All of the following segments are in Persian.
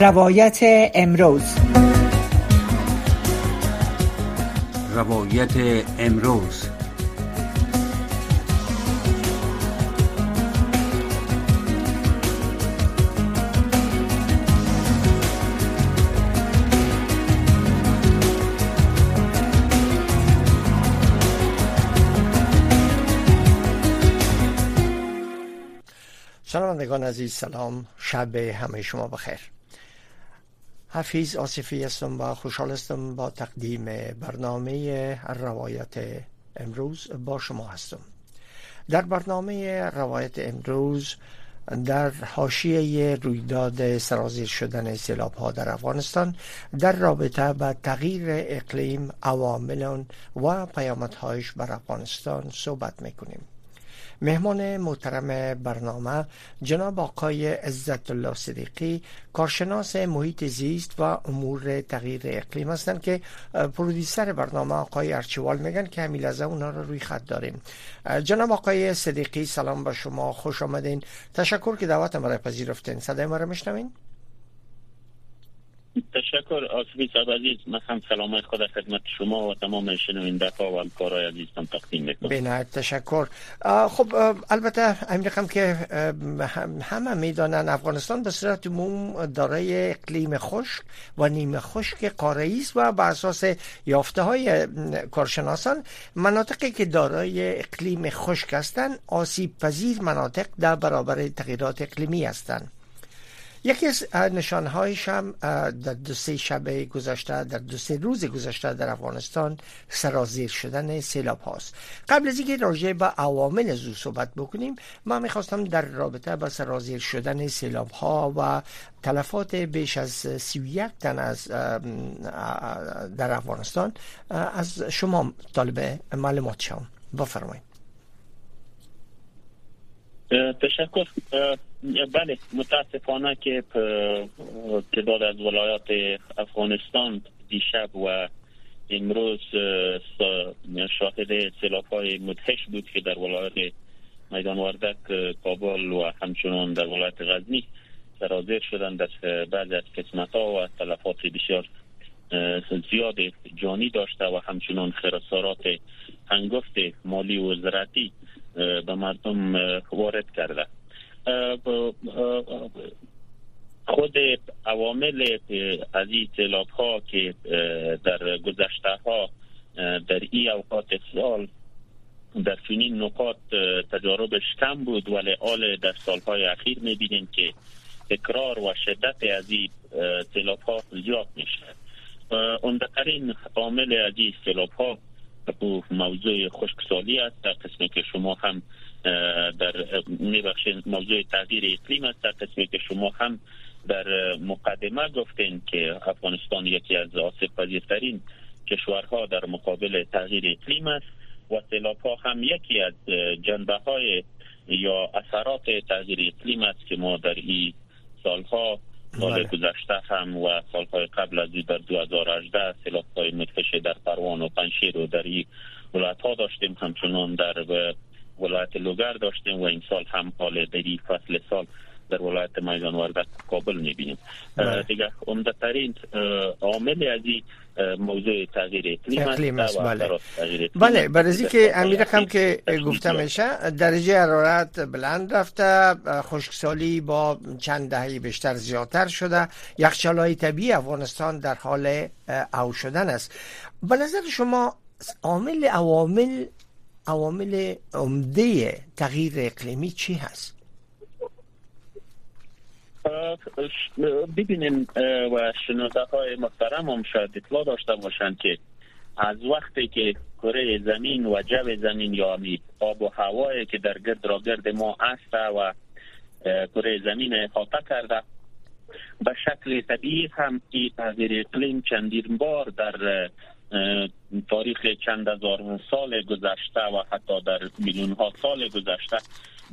روایت امروز. روایت امروز. شنوندگان عزیز سلام. شب همه شما بخیر. حفیظ آصفی هستم و خوشحال هستم با تقدیم برنامه روایت امروز با شما هستم. در برنامه روایت امروز در حاشیه رویداد سرازیر شدن سیلاب ها در افغانستان در رابطه با تغییر اقلیم عوامل و پیامدهایش بر افغانستان صحبت می‌کنیم. مهمان محترم برنامه جناب آقای عزت الله صدیقی کارشناس محیط زیست و امور تغییر اقلیم هستند که پرودیسر برنامه آقای ارچوال میگن که همین لحظه اونا رو روی خط داریم. جناب آقای صدیقی سلام با شما خوش آمدین. تشکر که دعوت را پذیرفتین. صدای ما را میشنوین؟ تشکر آسفی صاحب عزیز. من هم سلام خدا خدمت شما و تمام شنونده ها و همکارای عزیزم تقدیم می‌کنم. بینایت تشکر. خب البته امریکم که همه می‌دانن افغانستان به صورت عموم دارای اقلیم خشک و نیمه خشک قاره است و بر اساس یافته های کارشناسان مناطقی که دارای اقلیم خشک هستند آسیب پذیر مناطق در برابر تغییرات اقلیمی هستند یکی از نشانهایش هم در دو سه شب گذشته در دو سه روز گذشته در افغانستان سرازیر شدن سیلاب هاست. قبل از اینکه راجع به عوامل از صحبت بکنیم ما می‌خواستم در رابطه با سرازیر شدن سیلاب ها و تلفات بیش از سی و یک تن از در افغانستان از شما طالب معلومات شما بفرمایید. تشکر. بله متاسفانه که تعداد از ولایات افغانستان دیشب و امروز شاهد سلاف های مدهش بود که در ولایت میدان وردک کابل و همچنان در ولایت غزنی سرازیر شدند. در بعض از قسمت ها و تلفات بسیار زیاد جانی داشته و همچنان خراسارات هنگفت مالی و زراعتی به مردم وارد کرده. خود عوامل از این ها که در گذشته ها در این اوقات سال در چنین نقاط تجاربش کم بود ولی آل در سالهای اخیر می‌بینیم که تکرار و شدت از این اطلاف ها زیاد میشه اندترین عامل از این اطلاف ها موضوع خشکسالی است در قسمی که شما هم در میبخشین موضوع تغییر اقلیم است در قسمی که شما هم در مقدمه گفتین که افغانستان یکی از آسیب پذیرترین کشورها در مقابل تغییر اقلیم است و سیلاب ها هم یکی از جنبه های یا اثرات تغییر اقلیم است که ما در این سالها سال بله. گذشته هم و سالهای قبل از در 2018 سیلاب های مدفش در پروان و پنشیر و در این ولایت ها داشتیم همچنان در ولایت لوگر داشتیم و این سال هم حال در فصل سال در ولایت میدان وردک کابل می‌بینیم. بله. دیگه عمدترین عامل از این موضوع تغییر اقلیم است. بله. بله برای که امیر هم که گفته میشه درجه حرارت بلند رفته خشکسالی با چند دهه بیشتر زیادتر شده. یخچال های طبیعی افغانستان در حال او شدن است. به نظر شما عامل عوامل عوامل عمده تغییر اقلیمی چی هست؟ ببینیم و شنونده های محترم هم شاید اطلاع داشته باشند که از وقتی که کره زمین و جو زمین یا آب و هوایی که در گرد را گرد ما است و کره زمین احاطه کرده به شکل طبیعی هم این تغییر اقلیم چندین بار در تاریخ چند هزار سال گذشته و حتی در میلیون ها سال گذشته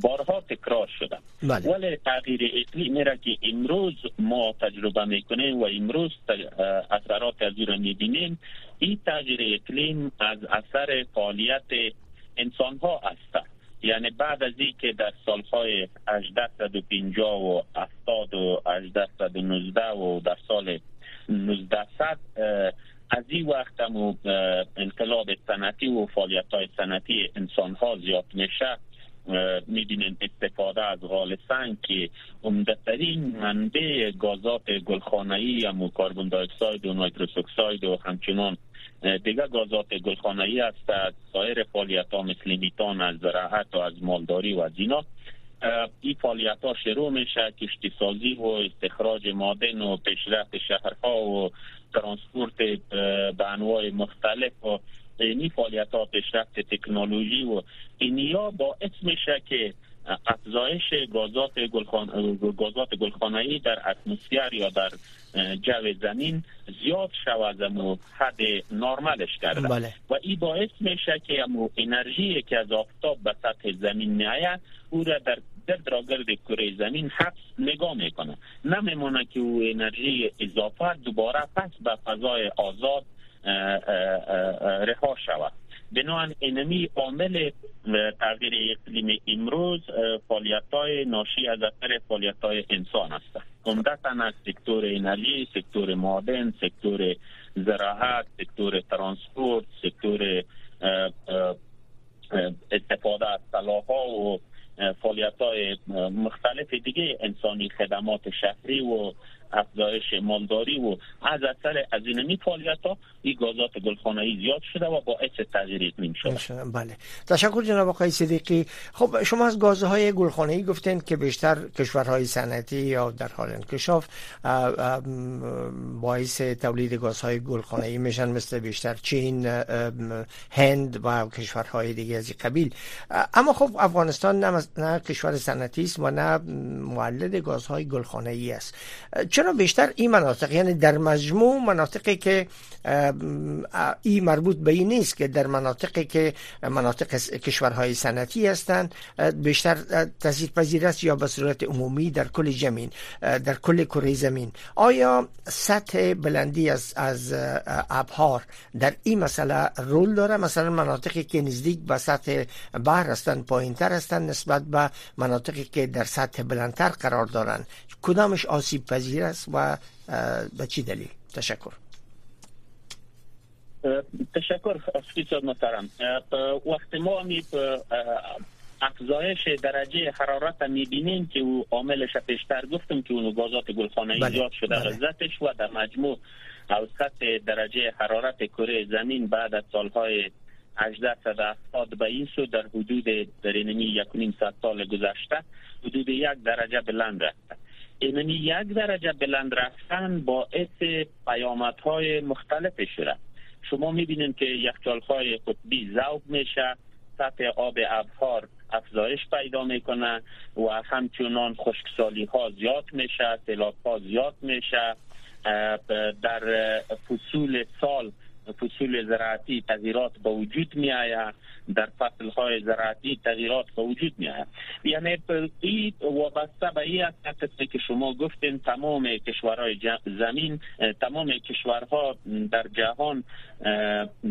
بارها تکرار شده بله. ولی تغییر اقلیمی را که امروز ما تجربه می‌کنیم و امروز اثرات از را می‌بینیم این تغییر اقلیم از اثر فعالیت انسان ها است یعنی بعد از که در سالهای 1850 و 70 و 1819 و در سال 1900 از این وقت هم انقلاب صنعتی و فعالیت های صنعتی انسان ها زیاد میشه می‌بینین استفاده از زغال سنگ که عمدترین منبع گازات گلخانه‌ای هم carbon dioxide و nitrous oxide و همچنان دیگه گازات گلخانه‌ای است سایر فعالیت ها مثل میتان از زراعت و از مالداری و از اینا این فعالیت ها شروع میشه کشتی سازی و استخراج مادن و پیشرفت شهرها و انواع مختلف و این فعالیت ها پیشرفت تکنولوژی و اینیا باعث میشه که افزایش گازات گلخان... گازات گلخانه‌ای در اتمسفر یا در جو زمین زیاد شود و حد نرمالش کرده بله. و این باعث میشه که امو انرژی که از آفتاب به سطح زمین میآید او را در گرد کره زمین حبس نگاه می‌کنه نمیمونه که او انرژی اضافه دوباره پس به فضای آزاد رها شود. بنابراین اینمی عامل تغییر اقلیم امروز فعالیت های ناشی از اثر فعالیت های انسان است. عمدتا از سکتور انرژی سکتور معدن سکتور زراعت سکتور ترانسپورت سکتور استفاده از ها و فعالیت های مختلف دیگه انسانی خدمات شهری و افزایش مالداری و از اثر از اینمی فعالیت ها این گازات گلخانه‌ای زیاد شده و باعث تغییر اقلیم شده. بله. تشکر جناب آقای صدیقی. خب شما از گازهای گلخانه‌ای گفتین که بیشتر کشورهای صنعتی یا در حال انکشاف باعث تولید گازهای گلخانه‌ای میشن مثل بیشتر چین هند و کشورهای دیگه از قبیل. اما خب افغانستان نه, نه کشور صنعتی است و نه مولد گازهای گلخانه‌ای است. چرا بیشتر این مناطق؟ یعنی در مجموع مناطقی که این مربوط به این نیست که در مناطقی که مناطق کشورهای صنعتی هستند بیشتر تاثیر پذیر است یا به صورت عمومی در کل زمین در کل کره زمین. آیا سطح بلندی از از ابهار در این مسئله رول داره؟ مثلا مناطقی که نزدیک به سطح بحر هستند پایین تر هستند نسبت به مناطقی که در سطح بلندتر قرار دارند. کدامش آسیب پذیر است و به چی دلیل؟ تشکر. تشکر استاد محترم. وقتی ما می افزایش درجه حرارت می‌بینیم که او عاملش پیشتر گفتم که اون گازات گلخانه‌ای بله. زیاد شده. بله. و در مجموع اوسط درجه حرارت کره زمین بعد از سالهای 1870 به این سو در حدود در اینمی یک سال گذشته حدود یک درجه بلند رفته. اینمی یک درجه بلند رفتن باعث پیامدهای مختلف شده. شما می‌بینید که یخچالهای قطبی ذوب میشه سطح آب ابهار افزایش پیدا می‌کنه و همچنان خشکسالی ها زیاد میشه سیلاب ها زیاد میشه. در فصول سال فصول زراعتی تغییرات به وجود می آید در فصل های زراعتی تغییرات به وجود می آید یعنی این وابسته به این است که شما گفتین تمام کشورهای زمین تمام کشورها در جهان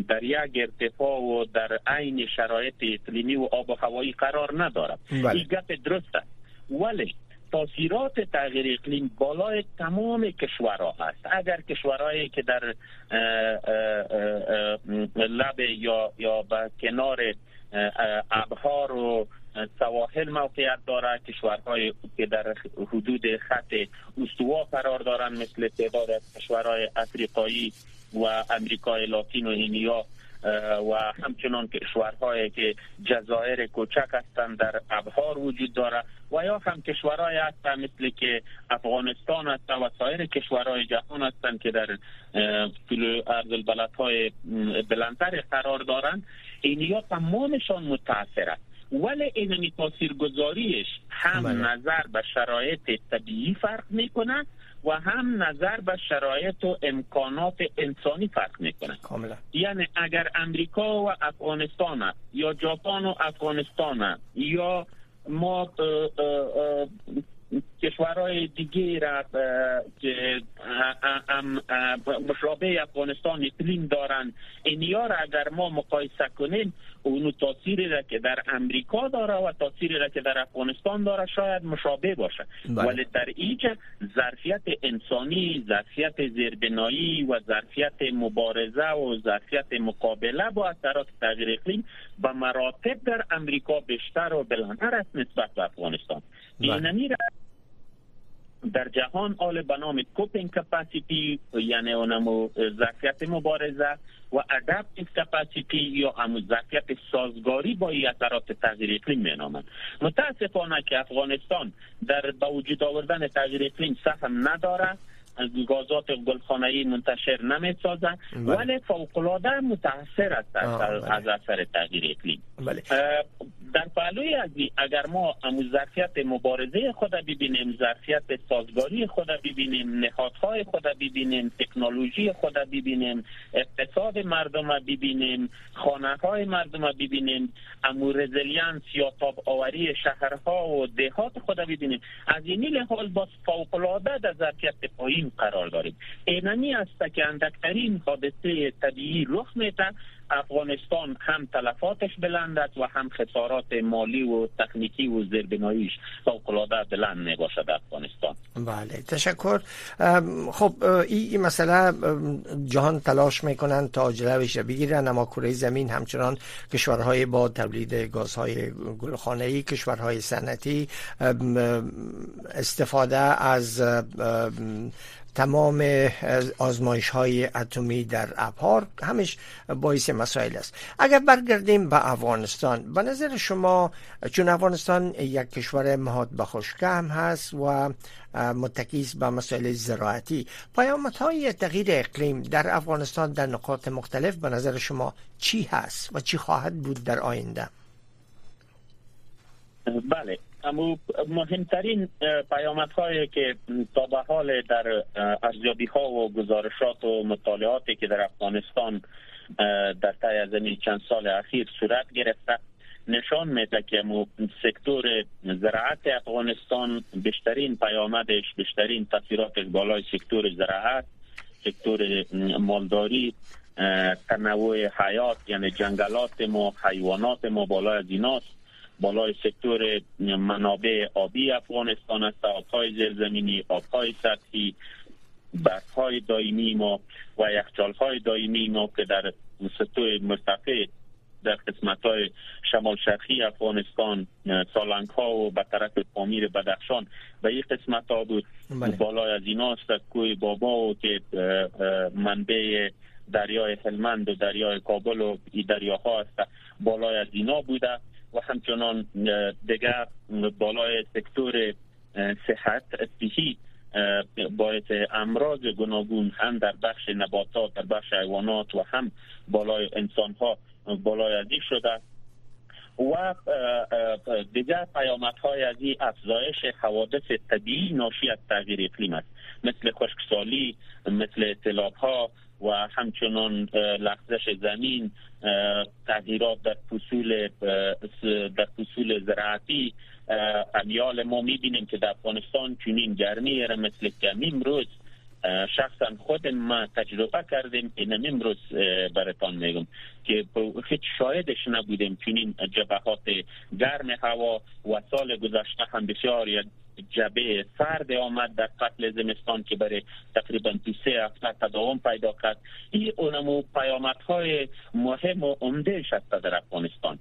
در یک ارتفاع و در عین شرایط اقلیمی و آب و هوایی قرار ندارد. بله. این گپ درسته ولی تاثیرات تغییر اقلیم بالای تمام کشورها هست اگر کشورهایی که در لب یا یا به کنار ابهار و سواحل موقعیت داره کشورهای که در حدود خط استوا قرار دارند مثل تعداد از کشورهای افریقایی و امریکای لاتین و اینیا و همچنان کشورهایی که جزایر کوچک هستند در ابهار وجود داره و یا هم کشورهای هستند مثل که افغانستان هست و سایر کشورهای جهان هستند که در کلو ارض البلدهای بلندتر قرار دارند اینیا تمامشان متاثر است ولی اینمی گذاریش هم بله. نظر به شرایط طبیعی فرق می‌کنه و هم نظر به شرایط و امکانات انسانی فرق می‌کنه. کاملا. یعنی اگر امریکا و افغانستان یا ژاپن و افغانستان یا ما کشورهای دیگه را که مشابه افغانستان اقلیم دارن اینیا را اگر ما مقایسه کنیم اونو تاثیری را که در امریکا داره و تاثیری را که در افغانستان داره شاید مشابه باشه بله. ولی در اینجا ظرفیت انسانی ظرفیت زیربنایی و ظرفیت مبارزه و ظرفیت مقابله با اثرات تغییر اقلیم به مراتب در امریکا بیشتر و بلندتر است نسبت به افغانستان بله. اینمی در جهان آل به نام کوپینگ کپاسیتی یعنی اونمو ظرفیت مبارزه و ادپتیو کپاسیتی یا هم ظرفیت سازگاری با اثرات تغییر اقلیم مینامند متاسفانه که افغانستان در با وجود آوردن تغییر اقلیم سهم نداره گازات گلخانه‌ای منتشر نمی‌سازن بله. ولی فوق متاثر است بله. از اثر تغییر اقلیم بله. در پهلوی از اگر ما ظرفیت مبارزه خود ببینیم ظرفیت سازگاری خود ببینیم نهادهای خود ببینیم تکنولوژی خود ببینیم اقتصاد مردم ببینیم خانه های مردم ببینیم امو resilience یا تاب آوری شهرها و دهات خود ببینیم از این لحاظ باز فوق العاده در ظرفیت پایین قرار داریم. اینمی است که اندکترین حادثه طبیعی رخ میده افغانستان هم تلفاتش بلند است و هم خسارات مالی و تکنیکی و زیربناییش فوق‌العاده بلند می باشد افغانستان. بله تشکر. خب این مسئله جهان تلاش می‌کنن تا جلوش بگیرن اما کره زمین همچنان کشورهای با تولید گازهای گلخانه‌ای کشورهای صنعتی استفاده از تمام آزمایش های اتمی در ابهار همش باعث مسائل است. اگر برگردیم به افغانستان به نظر شما چون افغانستان یک کشور مهاد به هم هست و متکیز به مسائل زراعتی های تغییر اقلیم در افغانستان در نقاط مختلف به نظر شما چی هست و چی خواهد بود در آینده؟ بله. اما مهمترین هایی که تا به حال در ارزیابی ها و گزارشات و مطالعاتی که در افغانستان در طی از چند سال اخیر صورت گرفته نشان میده که سکتور زراعت افغانستان بیشترین پیامدش بیشترین تاثیراتش بالای سکتور زراعت سکتور مالداری تنوع حیات یعنی جنگلات ما حیوانات ما بالای از ایناست. بالای سکتور منابع آبی افغانستان است. آبهای زیرزمینی آبهای سطحی برفهای دائمی ما و یخچالهای دائمی ما که در سطوح مرتفع در قسمت های شمال شرقی افغانستان سالنگ ها و به طرف پامیر بدخشان به این قسمت ها بود. بله. بالای از اینا است کوی بابا و که منبع دریای هلمند و دریای کابل و دریاها است. بالای از اینا بوده. و همچنان دیگر بالای سکتور صحت صحی باعث امراض گوناگون هم در بخش نباتات در بخش حیوانات و هم بالای انسان ها بالای ازی شده. و دیگر پیامت های از این افزایش حوادث طبیعی ناشی از تغییر اقلیم است. مثل خشکسالی مثل اطلاف ها و همچنان لغزش زمین تغییرات در فصول در فصول زراعتی امیال ما می‌بینیم که در افغانستان چنین گرمی را مثل که امروز شخصا خود ما تجربه کردیم این امروز براتان میگم که هیچ شاهدش نبودیم چنین جبهات گرم هوا و سال گذشته هم بسیار جبه سرد آمد در فصل زمستان که برای تقریبا دو سه هفته تداوم پیدا کرد. این اونمو های مهم و عمده شد در افغانستان.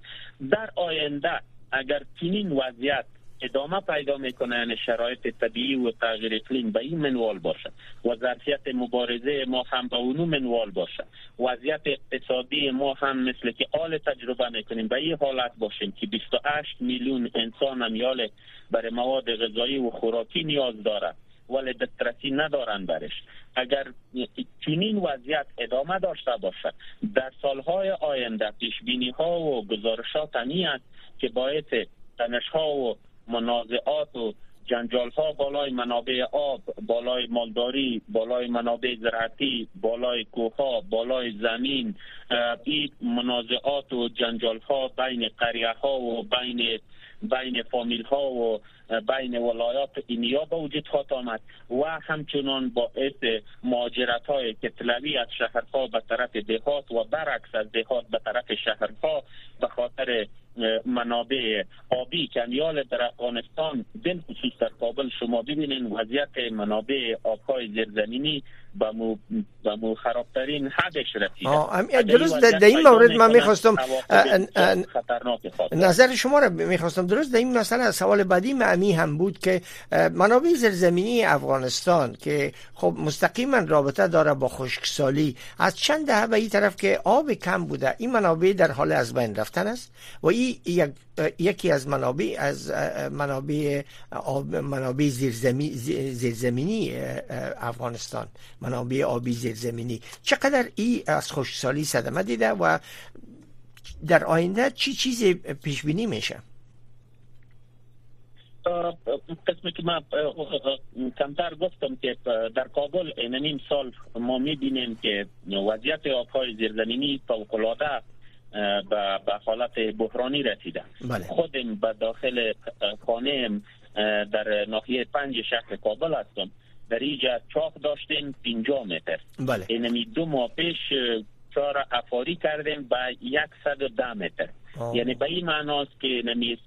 در آینده اگر چنین وضعیت ادامه پیدا می‌کنه یعنی شرایط طبیعی و تغییر اقلیم. به این منوال باشه. و ظرفیت مبارزه ما هم به اونو منوال باشه. وضعیت اقتصادی ما هم مثل که آل تجربه می‌کنیم. به این حالت باشیم که 28 میلیون انسان امیال برای مواد غذایی و خوراکی نیاز داره ولی دسترسی ندارن برش. اگر چنین وضعیت ادامه داشته باشد در سالهای آینده پیش بینی ها و گزارشات است که باعث تنش ها و منازعات و جنجال ها بالای منابع آب بالای مالداری بالای منابع زراعتی بالای کوه بالای زمین این منازعات و جنجال ها بین قریه ها و بین بین فامیل ها و بین ولایات اینیا به وجود خواهد آمد و همچنان باعث ماجرت های کتلوی از شهرها به طرف دهات و برعکس از دهات به طرف شهرها به خاطر منابع آبی کنیال در افغانستان خصوص در کابل شما ببینید وضعیت منابع آبهای زیرزمینی به مو, مو خرابترین حدش رسیده. درست در این مورد من می‌خواستم نظر شما را می‌خواستم درست در این مسئله سوال بعدی معمی هم بود که منابع زیرزمینی افغانستان که خب مستقیما رابطه داره با خشکسالی از چند دهه به این طرف که آب کم بوده این منابع در حال از بین رفتن است و این یک یکی از منابع از منابع منابع زیرزمینی افغانستان. منابع آبی زیرزمینی چقدر ای از خشکسالی صدمه دیده و در آینده چی چیزی پیش بینی میشه قسمی که ما کمتر گفتم که در کابل این سال ما می‌بینیم که وضعیت آبهای زیرزمینی فوقلاده به حالت بحرانی رسیده. بله. خودم به داخل خانه در ناحیه پنج شهر کابل هستم. در اینجا چاق داشتیم 50 متر. بله. اینمی دو ماه پیش چهار افاری کردیم به 110 متر. آه. یعنی به این معناست که نمی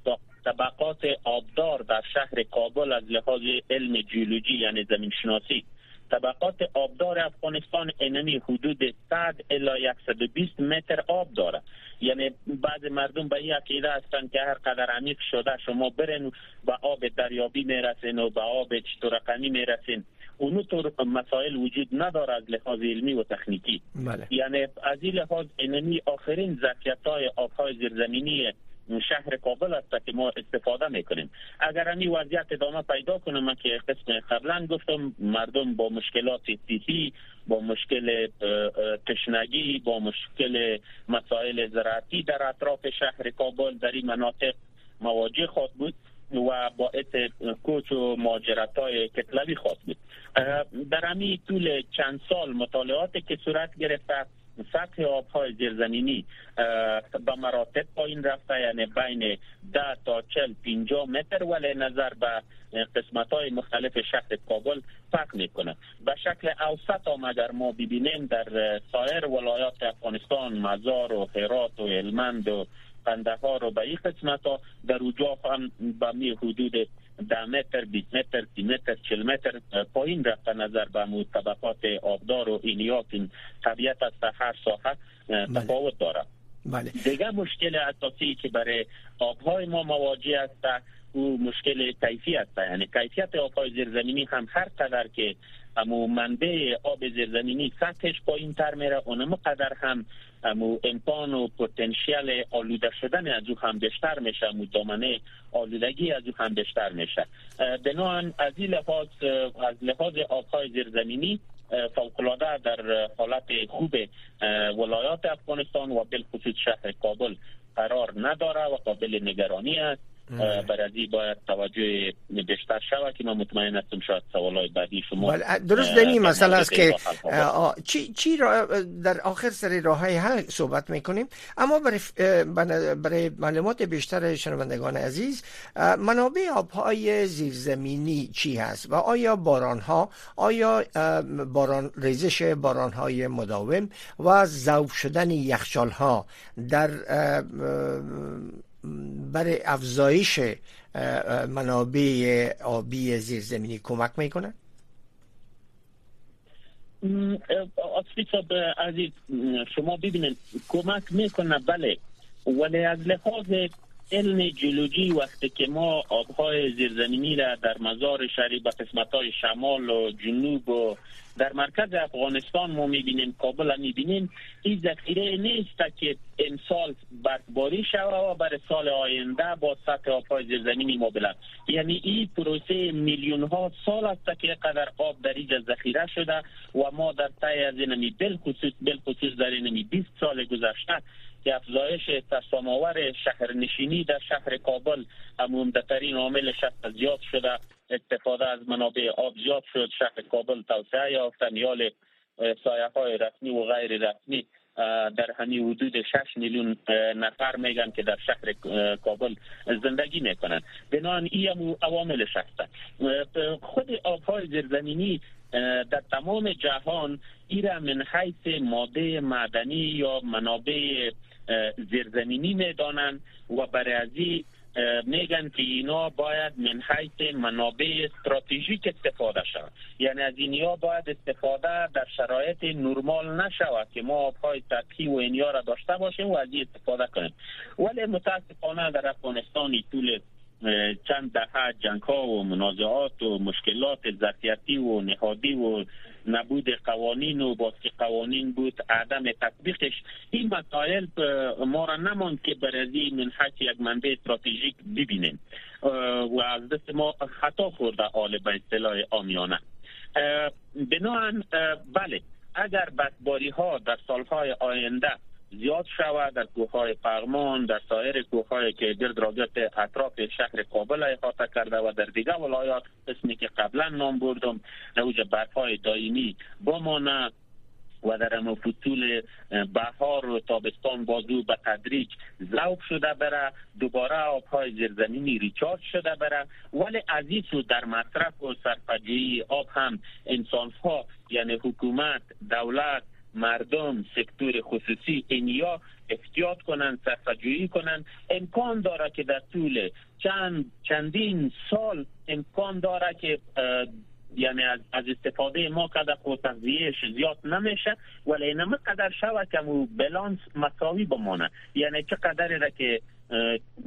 طبقات آبدار در شهر کابل از لحاظ علم جیولوژی یعنی زمین شناسی طبقات آبدار افغانستان اینمی حدود 100 الی 120 متر آب داره. یعنی بعض مردم به این عقیده هستند که هر قدر عمیق شده شما برین به آب دریابی می‌رسین و به آب چطور می‌رسین. اونطور مسائل وجود نداره از لحاظ علمی و تکنیکی. بله. یعنی از این لحاظ اینمی آخرین ظرفیت های آبهای زیرزمینی شهر کابل است که ما استفاده می‌کنیم. اگر این وضعیت ادامه پیدا کنه من که قسم قبلا گفتم مردم با مشکلات سیسی با مشکل تشنگی با مشکل مسائل زراعتی در اطراف شهر کابل در این مناطق مواجه خواهد بود. و باعث کوچ و ماجرت های کتلوی خواهد بود. در امی طول چند سال مطالعاتی که صورت گرفته سطح آبهای زیرزمینی به مراتب پایین رفته یعنی بین 10 تا 40 50 متر ولی نظر به قسمت های مختلف شهر کابل فرق می‌کنه. به شکل اوسط هم اگر ما ببینیم در سایر ولایات افغانستان مزار و هرات و هلمند و قندهار و به این قسمت ها در اوجا هم به می حدود ده متر 20 متر 30 متر 40 متر پایین رفته نظر به طبقات آبدار و اینیات این طبیعت است هر ساحه تفاوت داره بله. دیگه مشکل اساسی که برای آبهای ما مواجه است او مشکل کیفی است. یعنی کیفیت آبهای زیرزمینی هم هر قدر که امو منبع آب زیرزمینی سطحش پایین تر میره اونم قدر هم امو امکان و پتانسیل آلوده شدن از او هم بیشتر میشه امو دامنه آلودگی از او هم بیشتر میشه. بنابراین از این لحاظ از لحاظ آبهای زیرزمینی فوقلاده در حالت خوب ولایات افغانستان و بالخصوص شهر کابل قرار نداره و قابل نگرانی است. برای باید توجه بیشتر شود که من مطمئن هستم شاید سوالای بعدی شما درست دنی مسئله است که چی, چی را در آخر سر راه های حل صحبت می‌کنیم. اما برای, برای معلومات بیشتر شنوندگان عزیز منابع آبهای زیرزمینی چی هست و آیا باران ها آیا باران ریزش باران های مداوم و ذوب شدن یخچال ها در برای افزایش منابع آبی زیرزمینی کمک می‌کنه؟ صاحب عزیز شما ببینید کمک می‌کنه بله ولی از لحاظ علم جیولوژی وقتی که ما آبهای زیرزمینی را در مزار شهری به قسمت های شمال و جنوب و در مرکز افغانستان ما می‌بینیم کابل هم می‌بینیم. این ذخیره نیست که امسال برکباری شوه و برای سال آینده با سطح آبهای زیرزمینی ما بلند. یعنی این پروسه میلیون ها سال است که قدر آب در اینجا ذخیره شده و ما در تای از اینمی بالخصوص بالخصوص در اینمی 20 سال گذشته که افزایش تساماور شهرنشینی در شهر کابل عمومدترین عامل شهر زیاد شده. استفاده از منابع آب زیاد شد. شهر کابل توسعه یافت نیال سایه های رسمی و غیر رسمی در همین حدود 6 میلیون نفر میگن که در شهر کابل زندگی می‌کنن. بنان این عوامل هستند خود آبهای زیرزمینی در تمام جهان ایرا من حیث ماده معدنی یا منابع زیرزمینی می‌دانند و برای ازی میگن که اینا باید من حیث منابع استراتژیک استفاده شود یعنی از اینیا باید استفاده در شرایط نرمال نشود که ما آبهای سطحی و اینیا را داشته باشیم و از این استفاده کنیم. ولی متاسفانه در افغانستان طول چند دهه جنگ ها و منازعات و مشکلات ذاتیتی و نهادی و نبود قوانین و باز که قوانین بود عدم تطبیقش. این مسائل ما را نمان که برازی من حیث یک منبع استراتژیک ببینیم. و از دست ما خطا خورده آل به اصطلاح آمیانه. بناهن بله اگر بدباری ها در سالهای آینده زیاد شود در کوههای پغمان در سایر کوههایی که گرد راگت اطراف شهر کابل احاطه کرده و در دیگر ولایات قسمی که قبلا نام بردم اوج برفهای دائمی بمانه و در فصول بهار و تابستان بازو به تدریج ذوب شده بره دوباره آبهای زیرزمینی ریچارج شده بره. ولی از در مصرف و سرفجی آب هم انسان ها یعنی حکومت دولت مردم سکتور خصوصی اینیا احتیاط کنند صرفه‌جویی کنند. امکان داره که در طول چند چندین سال امکان داره که یعنی از, از استفاده ما قدر خود تغذیهش زیاد نمیشه ولی اینما قدر شود که مو بلانس مساوی بمانه. یعنی چه قدری که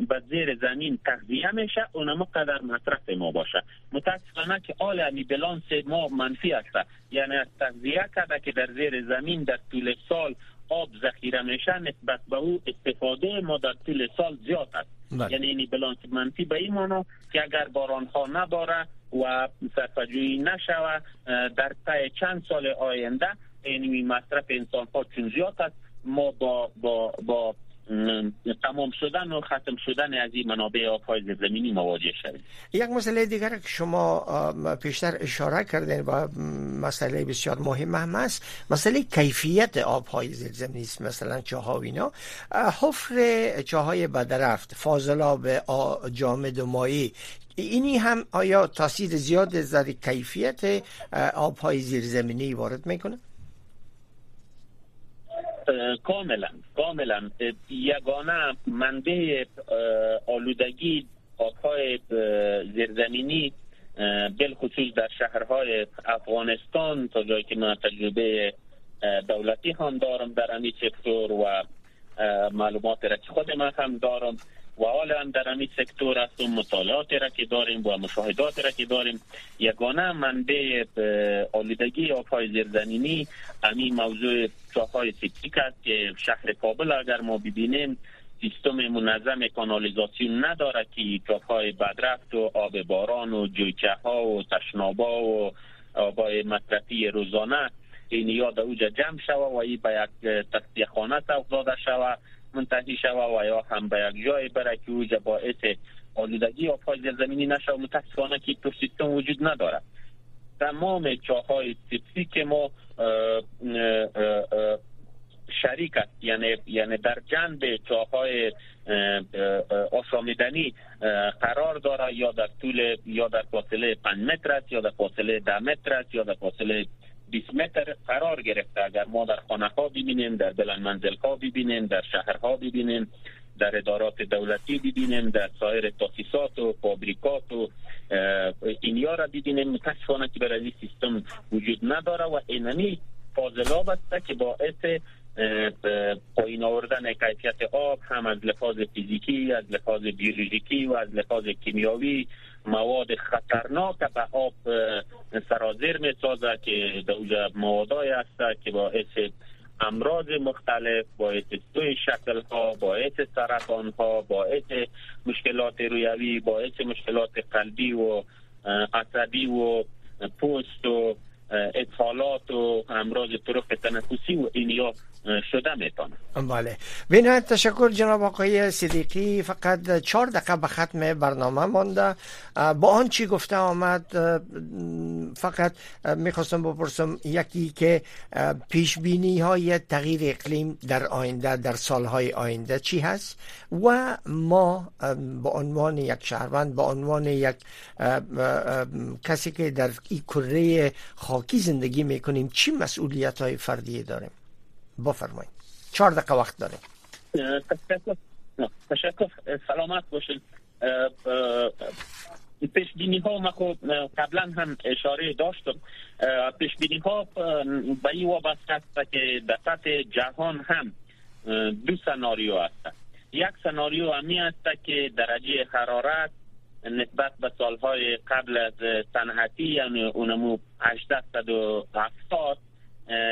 به زیر زمین تغذیه میشه اونم قدر مصرف ما باشه. متاسفانه که آل امی بلانس ما منفی است. یعنی از تغذیه کرده که در زیر زمین در طول سال آب ذخیره میشه نسبت به او استفاده ما در طول سال زیاد است. بله. یعنی این بلانس منفی به این مانا که اگر باران ها نباره و صرفجویی نشوه در طی چند سال آینده این مصرف انسان ها چون زیاد است ما با با با تمام شدن و ختم شدن از این منابع آبهای زمینی مواجه شدیم یک مسئله دیگر که شما پیشتر اشاره کردین و مسئله بسیار مهم هم است مسئله کیفیت آبهای زیرزمینی است مثلا چاه و اینا حفر چاهای بدرفت فاضلاب جامد و مایی اینی هم آیا تاثیر زیاد در کیفیت آبهای زیرزمینی وارد می‌کنه؟ کاملا کاملا. یگانه منبع آلودگی آبهای زیرزمینی بالخصوص در شهرهای افغانستان تا جایی که من تجربه دولتی هم دارم در امی سکتور و معلومات را که خود من هم دارم. و حالا هم در امی سکتور است و مطالعات را که داریم و مشاهدات را که داریم یگانه منبع آلودگی آبهای زیرزمینی امی موضوع چاهای سیپتیک است که شهر کابل اگر ما ببینیم سیستم منظم کانالیزاسیون نداره که چاهای بدرفت و آب باران و جویچه ها و تشنابا و آبای مصرفی روزانه این یاد اوجا جمع شوه و ای به یک تصدیه خانه داده شوه. منتهی شوه و یا هم به یک جای بره که اوجا باعث آلودگی یا پای زمینی نشوه متاسفانه که تو سیستم وجود نداره تمام چاهای سیپسی که ما شریک است یعنی یعنی در جنب چاهای آشامیدنی قرار داره یا در طول یا در فاصله 5 متر است یا در فاصله 10 متر است یا در فاصله 20 متر قرار گرفته. اگر ما در خانه ها ببینیم در بلند منزل ها ببینیم در شهرها ببینیم در ادارات دولتی ببینیم در سایر تاسیسات و فابریکات و اینیا را ببینیم متاسفانه که برای سیستم وجود نداره و اینمی فاضلاب است که باعث پایین آوردن کیفیت آب هم از لحاظ فیزیکی از لحاظ بیولوژیکی و از لحاظ کیمیاوی مواد خطرناک به آب سرازیر می سازه که در موادای است که باعث امراض مختلف باعث دوی شکل ها باعث سرطان ها باعث مشکلات رویوی باعث مشکلات قلبی و عصبی و پوست و اطفالات و امراض طرق تنفسی و اینیا شده می‌تونه. بله. بینه تشکر جناب آقای صدیقی فقط چهار دقیقه به ختم برنامه مانده. با آن چی گفته آمد فقط می‌خواستم بپرسم یکی که پیش بینی های تغییر اقلیم در آینده در سالهای آینده چی هست؟ و ما به عنوان یک شهروند به عنوان یک کسی که در این کره خاکی زندگی می‌کنیم چی مسئولیت های فردی داریم؟ بفرمایید. چهار دقیقه وقت داریم. تشکر. سلامت باشید پیش بینی ها ما خود قبلا هم اشاره داشتم. پیش بینی ها به این وابسته است که در سطح جهان هم دو سناریو است یک سناریو همی است که درجه حرارت نسبت به سالهای قبل از صنعتی یعنی اونمو 870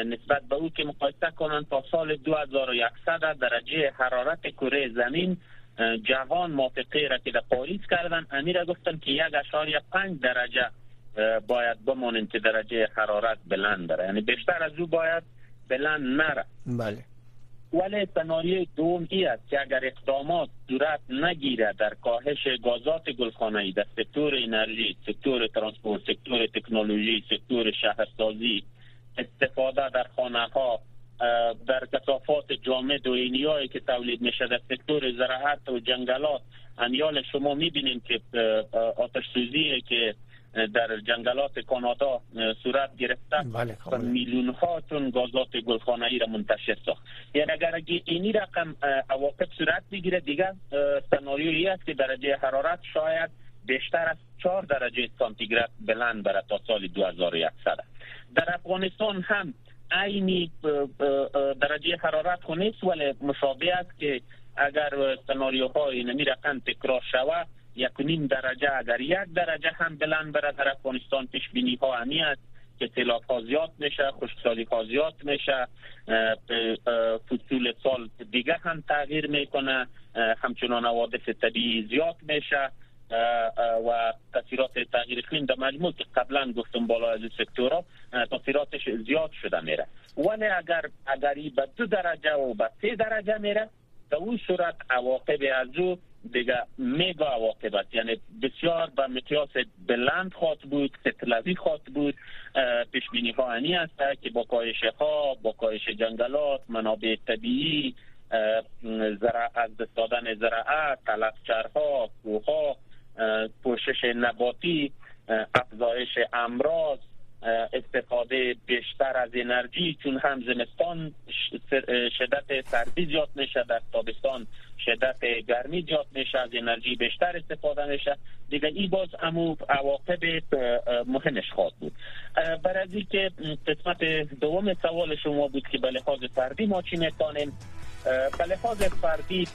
نسبت به او که مقایسه کنند تا سال 2100 درجه حرارت کره زمین جهان موافقه را که در پاریس کردن. امی ره گفتن که یک اعشاریه پنج درجه باید بمانند که درجه حرارت بلند داره یعنی بیشتر از او باید بلند نره. بله. ولی سناریوی دوم ای است که اگر اقدامات صورت نگیره در کاهش گازات گلخانه‌ای در سکتور انرژی، سکتور ترانسپورت، سکتور تکنولوژی، سکتور شهرسازی، استفاده در خانه ها در کثافات جامد و اینیایی که تولید میشه در سکتور زراعت و جنگلات انیال شما می‌بینید که آتش سوزی که در جنگلات کانادا صورت گرفته بله میلیون ها تن گازات گلخانه ای را منتشر ساخت. یعنی اگر این رقم عواقب صورت بگیره دیگه سناریویی است که درجه حرارت شاید بیشتر از 4 درجه سانتیگراد بلند بره تا سال 2100 در افغانستان هم عینی درجه حرارت خو نیست ولی مشابه است که اگر سناریوهای نمی رقم تکرار شود یک نیم درجه اگر یک درجه هم بلند بره در افغانستان پیش بینی ها همی است که تلاف ها زیاد میشه خشکسالی ها زیاد میشه فصول سال دیگه هم تغییر می‌کنه همچنان حوادث طبیعی زیاد میشه و تاثیرات تغییر اقلیم در مجموع که قبلا گفتم بالا از سکتورها تاثیراتش زیاد شده میره. ولی اگر اگر به دو درجه و به سه درجه میره در اون صورت عواقب از او دیگه میگا عواقب است یعنی بسیار به مقیاس بلند خواهد بود ستلوی خواهد بود. پیش بینی ها است که با کاهش ها با کاهش جنگلات منابع طبیعی از دادن زراعت تلفچرها کوها پوشش نباتی افزایش امراض استفاده بیشتر از انرژی چون هم زمستان شدت سردی زیاد میشه در تابستان شدت گرمی زیاد میشه از انرژی بیشتر استفاده میشه. دیگه این باز امو عواقب مهمش خواهد بود. برای که قسمت دوم سوال شما بود که به لحاظ فردی ما چی می‌تونیم به لحاظ فردی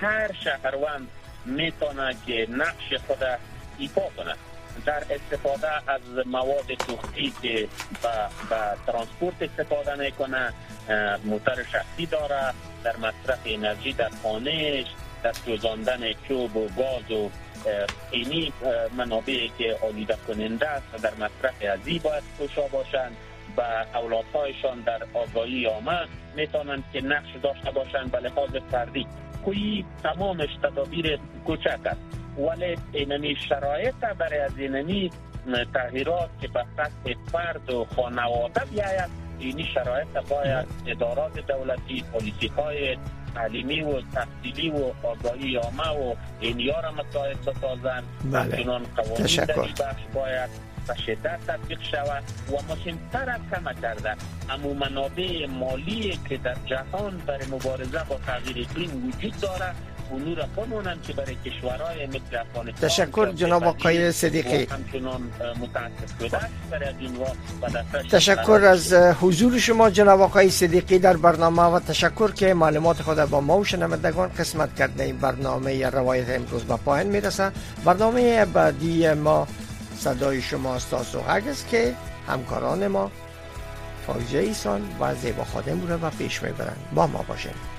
هر شهروند می‌تونه که نقش خود ایفا کنه در استفاده از مواد سوختی که به ترانسپورت استفاده می‌کنه موتر شخصی داره در مصرف انرژی در خانهش در سوزاندن چوب و گاز و اینی منابعی که آلوده کننده است در مصرف ازی باید کوشا باشند و اولادهایشان در آگاهی آمد می‌تونند که نقش داشته باشند. به لحاظ فردی کوی تمامش تدابیر کوچک است. ولی اینمی شرایط برای از اینمی تغییرات که به سطح فرد و خانواده بیاید. اینی شرایط باید ادارات دولتی پلیسی های تعلیمی و تحصیلی و آگاهی آمه و اینیا را مساعد بسازن بله. قوانین بخش باید به شدت تطبیق شود و مهمتر از کم کرده امو منابع مالی که در جهان برای مبارزه با تغییر اقلیم وجود داره بمونن که برای کشورهای مثل افغانستان تشکر جناب آقای صدیقی. تشکر از حضور شما جناب آقای صدیقی در برنامه و تشکر که معلومات خود با ما و شنوندگان قسمت کرده این برنامه روایت امروز به پایان می‌رسه. برنامه بعدی ما صدای شما استاس و است که همکاران ما فایزه ایسان و زیبا خادم رو و پیش می‌برند. با ما باشید